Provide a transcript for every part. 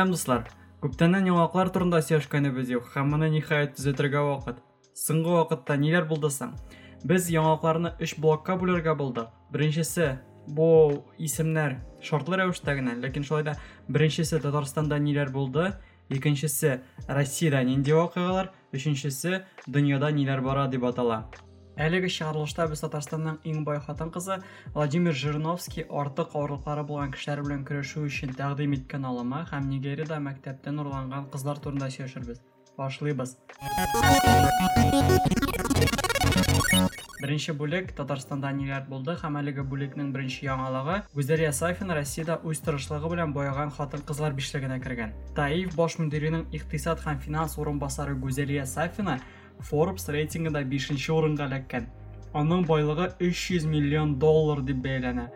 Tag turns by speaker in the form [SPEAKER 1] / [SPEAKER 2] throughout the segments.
[SPEAKER 1] сәлем дуслар күптәннән яңалыклар турында сөйләшкәнебез юк һәм моны ниһаять төзәтергә вакыт соңгы вакытта ниләр булды соң без яңалыкларны өч блокка бүләргә булдык беренчесе бу исемнәр шартлы рәвештә генә ләкин шулай да беренчесе татарстанда ниләр булды икенчесе россиядә нинди вакыйгалар өченчесе дөньяда ниләр бара дип атала. Әлеге чыгарылышта без татарстанның иң бай хатын кызы владимир жириновский артык авырлыклары булган кешеләр белән көрәшү өчен тәкъдим иткән алымы һәм нигериядә мәктәптән урланган кызлар турында сөйләшербез башлыйбыз. Беренче бүлек Татарстанда ниләр булды һәм әлеге бүлекнең беренче яңалыгы Гүзәлия Сафина Россиядә үз тырышлыгы белән бояган хатын-кызлар бишлегенә кергән. Таиф баш мөдиренең икътисад һәм финанс урынбасары Гүзәлия Сафина Forbes рейтингында 5нче урынга эләккән. Аның байлыгы 300 миллион доллар дип бәяләнә.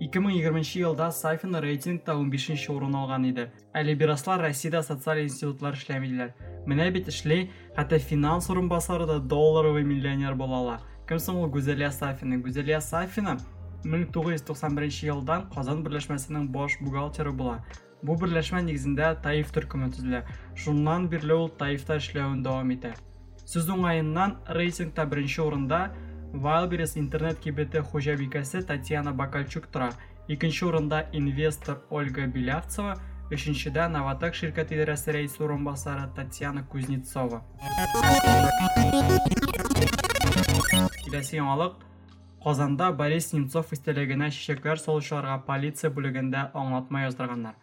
[SPEAKER 1] 2020 елда Сафина рейтингта 15нче урын алган иде. Әле бираслар Россиядә социаль институтлар эшләмиләр. Менә бит эшли, хәтта финанс урынбасары да долларовый миллионер була ала. Кем соң ул Гүзәлия Сафина? Гүзәлия Сафина 1991 елдан Казан берләшмәсенең баш бухгалтеры була. Бу берләшмә нигезендә Таиф төркеме төзелә. Шуннан бирле ул Таифта эшләвен дәвам итә. Сүз уңаеннан рейтингта беренче урында Wildberries интернет кибете хуҗабикәсе Татьяна Бакальчук тора. Икенче урында инвестор Ольга Белявцева, өченчедә Новотек ширкәт идарәсе рәисе урынбасары Татьяна Кузнецова. Киләсе яңалык Казанда Борис Немцов истәлегенә чәчәкләр салучыларга полиция бүлегендә аңлатма яздырганнар.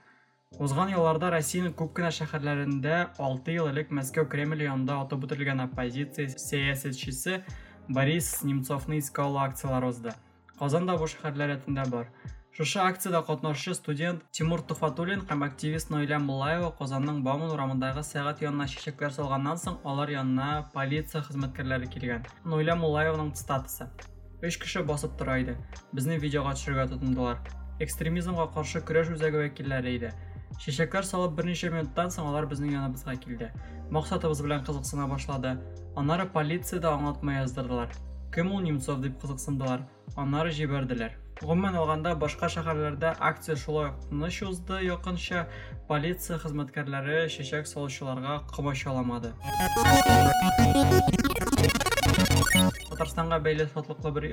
[SPEAKER 1] Узган елларда Россиянең күп кенә шәһәрләрендә 6 ел элек Мәскәү Кремль янында атып үтерелгән оппозиция сәясәтчесе Борис Немцовны искә алу акциялары узды. Казанда бу шәһәрләр рәтендә бар. Шушы акциядә катнашучы студент Тимур Туфатуллин һәм активист Нойлә Муллаева Казанның Бауман урамындагы сәгать янына чәчәкләр салганнан соң алар янына полиция хезмәткәрләре килгән. Нойлә Муллаеваның статусы. Өч кеше басып тора иде. Безне видеога төшерергә тотындылар. Экстремизмга каршы көрәш үзәге вәкилләре иде. Чәчәкләр салып берничә минуттан соң алар безнең яныбызга килде. Максатыбыз белән кызыксына башлады. Аннары полициядә аңлатма яздырдылар. Кем ул Немцов дип кызыксындылар. Аннары җибәрделәр. Гомумән алганда башка шәһәрләрдә акция шулай ук тыныч узды, полиция хезмәткәрләре чәчәк салучыларга кымачаламады. Татарстанга бәйле шатлыклы бер.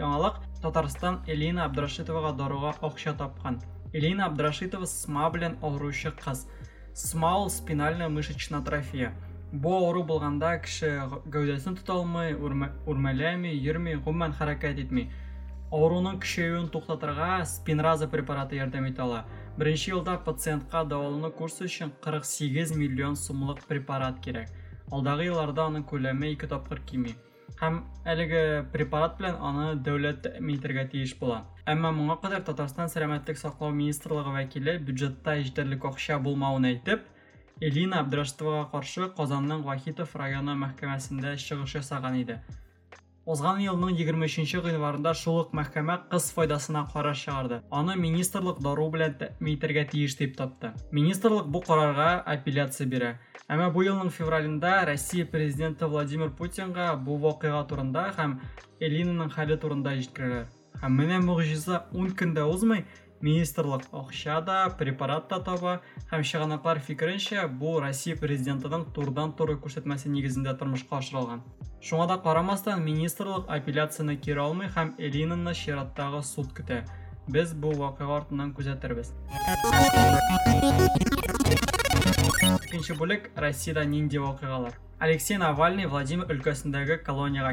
[SPEAKER 1] Татарстан Элина Абдрашитовага даруга акча тапкан. Элина Абдрашитова СМА белән авыручы кыз. СМА ул спинальная мышечная атрофия. Бу авыру булганда кеше гәүдәсен тота алмый, үрмәләми, йөрми, гомумән хәрәкәт итми. Ауруның күчәюен туктатырга спинраза препараты ярдәм итә ала. Беренче елда пациентка дәвалану курсы өчен 48 миллион сумлык препарат кирәк. Алдагы елларда аның күләме 2 тапкыр кими. Һәм әлеге препарат белән аны дәүләт тәэмин итәргә тиеш. Әмма моңа кадәр Татарстан сәламәтлек саклау министрлыгы вәкиле бюджетта җитәрлек акча булмавын әйтеп, Элина Абдрашитовага каршы Казанның Вахитов районы мәхкәмәсендә чыгыш ясаган иде. Узган елның 23 гыйнварында шул ук мәхкәмә кыз файдасына карар чыгарды. Аны министрлык дару белән тәэмин тиеш тапты. Министрлык бу карарга апелляция бирә. Әмма бу елның февралендә Россия президенты Владимир Путинга бу вакыйга турында һәм Элинаның хәле турында җиткерәләр. Һәм менә мөгъҗиза 10 көндә узмый министрлык акча да, препарат та таба һәм чыганаклар фикеренчә бу Россия президентының турдан-туры күрсәтмәсе нигезендә тормышка ашырылган. Шуңа да карамастан министрлык апелляцияны кире алмый һәм Элинаны чираттагы суд көтә. Без бу вакыйга артыннан күзәтербез. Икенче бүлек Россиядә нинди вакыйгалар? Алексей Навальный Владимир өлкәсендәге колонияга.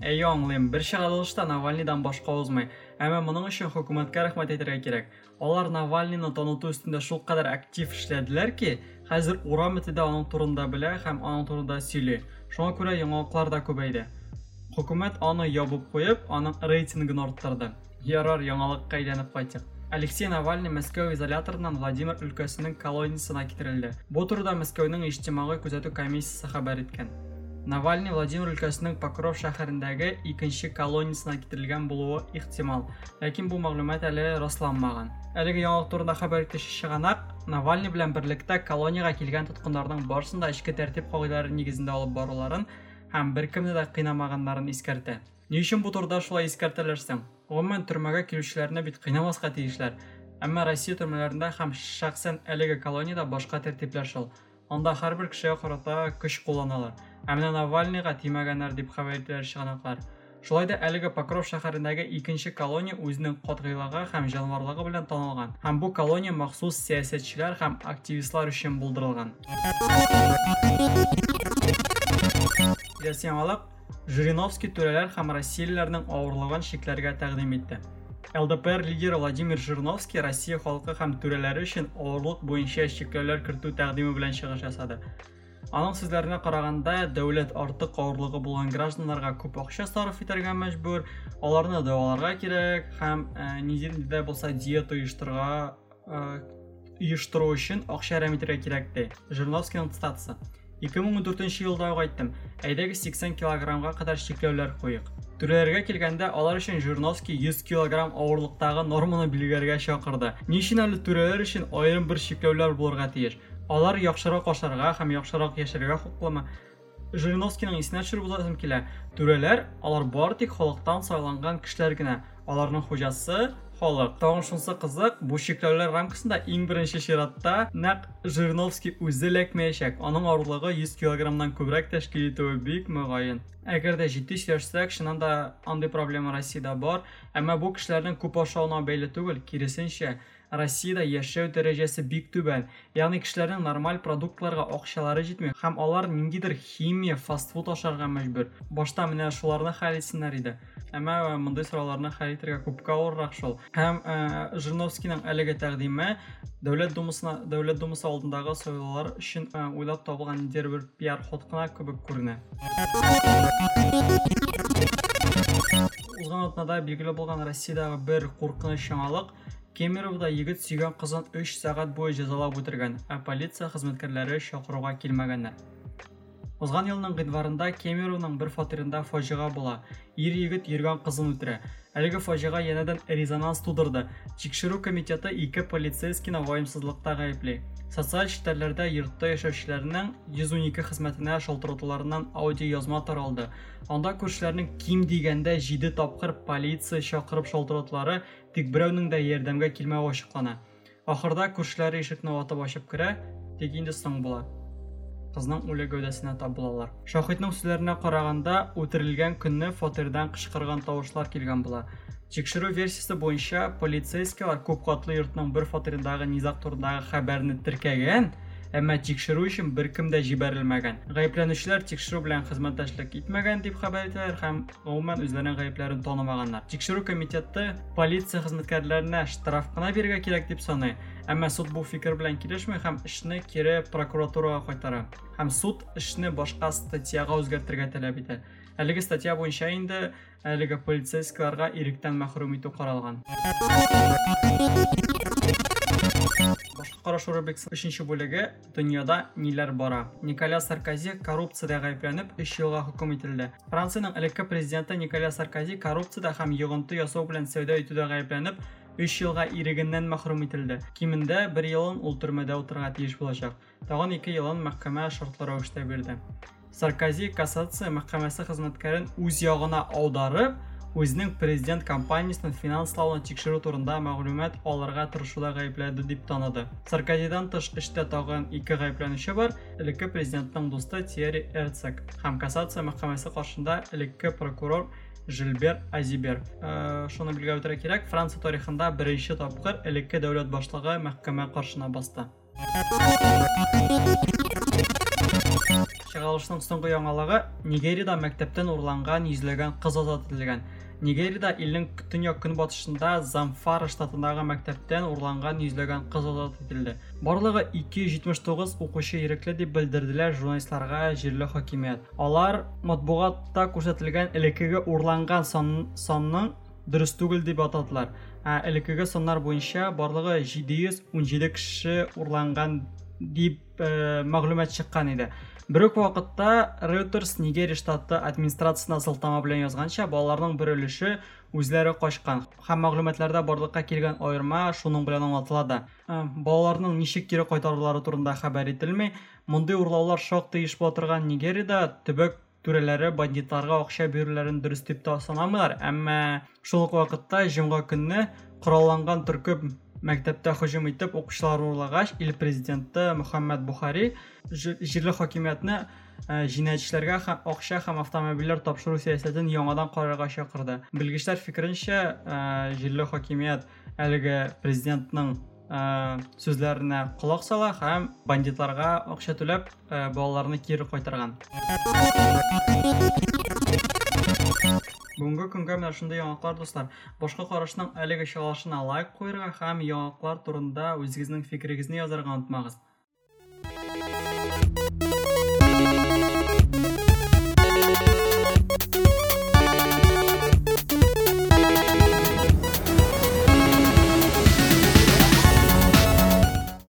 [SPEAKER 1] Әйе, аңлыйм, бер чыгарылышта Навальныйдан башка узмый. Әмма моның өчен хөкүмәткә рәхмәт әйтергә кирәк. Алар Навальныйны таныту өстендә шул кадәр актив эшләделәр ки, хәзер урам итедә аның турында белә һәм аның турында сөйли. Шуңа күрә яңалыклар да күбәйде. Хөкүмәт аны ябып куеп, аның рейтингын арттырды. Ярар, яңалыкка әйләнеп кайтыйк. Алексей Навальный Мәскәү изоляторыннан Владимир өлкәсенең колониясына китерелде. Бу турыда Мәскәүнең иҗтимагый күзәтү комиссиясе хәбәр иткән. Навальный Владимир өлкәсенең Покров шәһәрендәге икенче колониясына китерелгән булуы ихтимал, ләкин бу мәгълүмат әле расланмаган. Әлеге яңалык турында хәбәр итүче чыганак Навальный белән берлектә колонияга килгән тоткыннарның барысын да эчке тәртип нигезендә алып баруларын һәм беркемне дә кыйнамаганнарын искәртә. Ни өчен бу турыда шулай искәртәләр соң? Гомумән төрмәгә килүчеләрне бит кыйнамаска тиешләр. әмма россия төрмеләрендә һәм шәхсән әлеге колониядә башка тәртипләр шул анда һәрбер кешегә карата көч кулланалар ә менә навальныйга тимәгәннәр дип хәбәр итәләр чыганаклар шулай да әлеге покров шәһәрендәге икенче колония үзенең катгыйлыгы һәм җанварлыгы белән танылган һәм бу колония махсус сәясәтчеләр һәм активистлар өчен яңалык жириновский түрәләр һәм россиялеләрнең авырлыгын чикләргә тәкъдим итте. Лдпр лидеры владимир жириновский россия халкы һәм түрәләре өчен авырлык буенча чикләүләр кертү тәкъдиме белән чыгыш ясады аның сүзләренә караганда дәүләт артык авырлыгы булган гражданнарга күп акча сарыф итәргә мәҗбүр аларны дәваларга кирәк һәм ниндидер дә булса диета оештырырга оештыру өчен акча әрәм итәргә кирәк ди жириновскийның цитатасы 2014 елда ук әйттем әйдәгез 80 килограммга кадәр чикләүләр куйык түрәләргә килгәндә алар өчен жириновский 100 килограмм авырлыктагы норманы билгеләргә чакырды ни өчен әле түрәләр өчен аерым бер чикләүләр булырга тиеш. Алар яхшырак ашарга һәм яхшырак яшәргә хуклымы жириновскийның исенә төшереп узасым килә түрәләр алар бары тик халыктан сайланган кешеләр генә. Халык тагын шунысы кызык бу чикләүләр рамкасында иң беренче чиратта нәкъ жириновский үзе эләкмәячәк аның авырлыгы 100 килограммнан күбрәк тәшкил итүе бик мөгаен әгәр дә җитди сөйләшсәк чыннан да андый проблема россиядә бар. Әмма бу кешеләрнең күп ашауына бәйле түгел киресенчә россияда яшәү дәрәҗәсе бик түбән. Ягъни кешеләрнең нормаль продуктларга акчалары җитми һәм алар ниндидер химия фастфуд ашарга мәҗбүр башта менә шуларны хәл итсеннәр иде. Әмма мондай сорауларны хәл итәргә күпкә авыррак шул һәм жириновскийның әлеге тәкъдиме дәүләт думасына дәүләт думасы алдындагы сайлаулар өчен уйлап табылган ниндидер бер пиар ход кына кебек күренә. Узган атнада билгеле булган россиядагы бер куркыныч яңалык кемеровда егет сөйгән кызын 3 сәгать буе җәзалап үтергән, ә полиция хезмәткәрләре чакыруга килмәгәннәр. Узган елның гыйнварында Кемеровның бер фатирында фаҗига була. Ир егет йөргән кызын үтерә. Әлеге фаҗига янәдән резонанс тудырды. Тикшерү комитеты ике полицейскийны ваемсызлыкта гаепли социаль челтәрләрдә йортта яшәүчеләрнең 112 хезмәтенә шалтыратуларыннан аудио язма таралды анда күршеләрнең ким дигәндә 7 тапкыр полиция чакырып шалтыратулары тик берәүнең дә ярдәмгә килмәве ачыклана ахырда күршеләре ишекне ватып ачып керә тик инде соң була кызның үле гәүдәсенә тап булалар шаһитның сүзләренә караганда үтерелгән көнне фатирдан кычкырган тавышлар килгән була. Тикшерү версиясе буенча полицейскийлар күп катлы йортның бер фатирындагы низак турындагы хәбәрне әмма тикшерү өчен беркем дә җибәрелмәгән. Гаепләнүчеләр тикшерү белән хезмәттәшлек итмәгән дип хәбәр итәләр һәм гомумән үзләренең гаепләрен танымаганнар. Тикшерү комитеты полиция хезмәткәрләренә штраф кына бирергә кирәк дип саный, әмма суд бу фикер белән килешми һәм эшне кире прокуратурага кайтара. Һәм суд эшне башка статьяга үзгәртергә таләп итә. Әлеге статья буенча инде әлеге полицейскийларга иректән мәхрүм итү каралган. Карашу рубрикасы 3нче бүлеге дөньяда ниләр бара. Николя Саркози коррупциядә гаепләнеп 3 елга хөкем ителде. Франциянең элекке президенты Николя Саркози коррупциядә һәм йогынты ясау белән сәүдә итүдә гаепләнеп 3 елга ирегеннән мәхрүм ителде. Кимендә 1 елын ул төрмәдә утырырга тиеш булачак. Тагын 2 елын мәхкәмә шартлы рәвештә бирде. Саркози кассация мәхкәмәсе хезмәткәрен үз ягына аударып, үзенең президент компаниясен финанслауны тикшерү турында мәгълүмат алырга тырышуда гаепләде дип таныды. Саркозидан тыш эштә тагын ике гаепләнүче бар, элекке президентның дусты Тьерри Эрцек һәм кассация мәхкәмәсе каршында элекке прокурор Жилбер Азибер. Э, шуны белгә үтәргә кирәк, Франция тарихында беренче тапкыр элекке дәүләт башлыгы мәхкәмә каршына басты. Чыгарылышның соңгы яңалыгы Нигерияда мәктәптән урланган йөзләгән кыз азат ителгән. Нигерияда илнең төньяк көнбатышында Замфара штатындагы мәктәптән урланган йөзләгән кыз азат ителде. Барлыгы 279 укучы ирекле дип белдерделәр журналистларга җирле хакимият. Алар матбугатта күрсәтелгән элеккеге урланган санның дөрес түгел дип атадылар. Ә элеккеге саннар буенча барлыгы 717 кеше урланган дип э, мәгълүмат чыккан иде. Бер үк вакытта Reuters Нигерия штаты администрациясына сылтама белән язганча, балаларның бер өлеше үзләре качкан. Һәм мәгълүматларда барлыкка килгән аерма шуның белән аңлатыла да. Балаларның ничек кире кайтарулары турында хәбәр ителми. Мондый урлаулар шактый иш батырган Нигериядә төбәк түрәләре бандитларга акча бирүләрен дөрес дип санамыйлар, әмма шул ук вакытта җомга көнне коралланган төркем мәктәптә һөҗүм итеп укучылар урлагач ил президенты мөхәммәд бухари җирле хакимиятне җинаятьчеләргә һәм акча һәм автомобильләр тапшыру сәясәтен яңадан карарга чакырды. Белгечләр фикеренчә җирле хакимият әлеге президентның сүзләренә колак сала һәм бандитларга акча түләп балаларны кире кайтарган. Бүгінгі күнгә менә шундый яңалыклар дуслар башка карашның әлеге чыгышына лайк куярга һәм яңалыклар турында үзегезнең фикерегезне язарга онытмагыз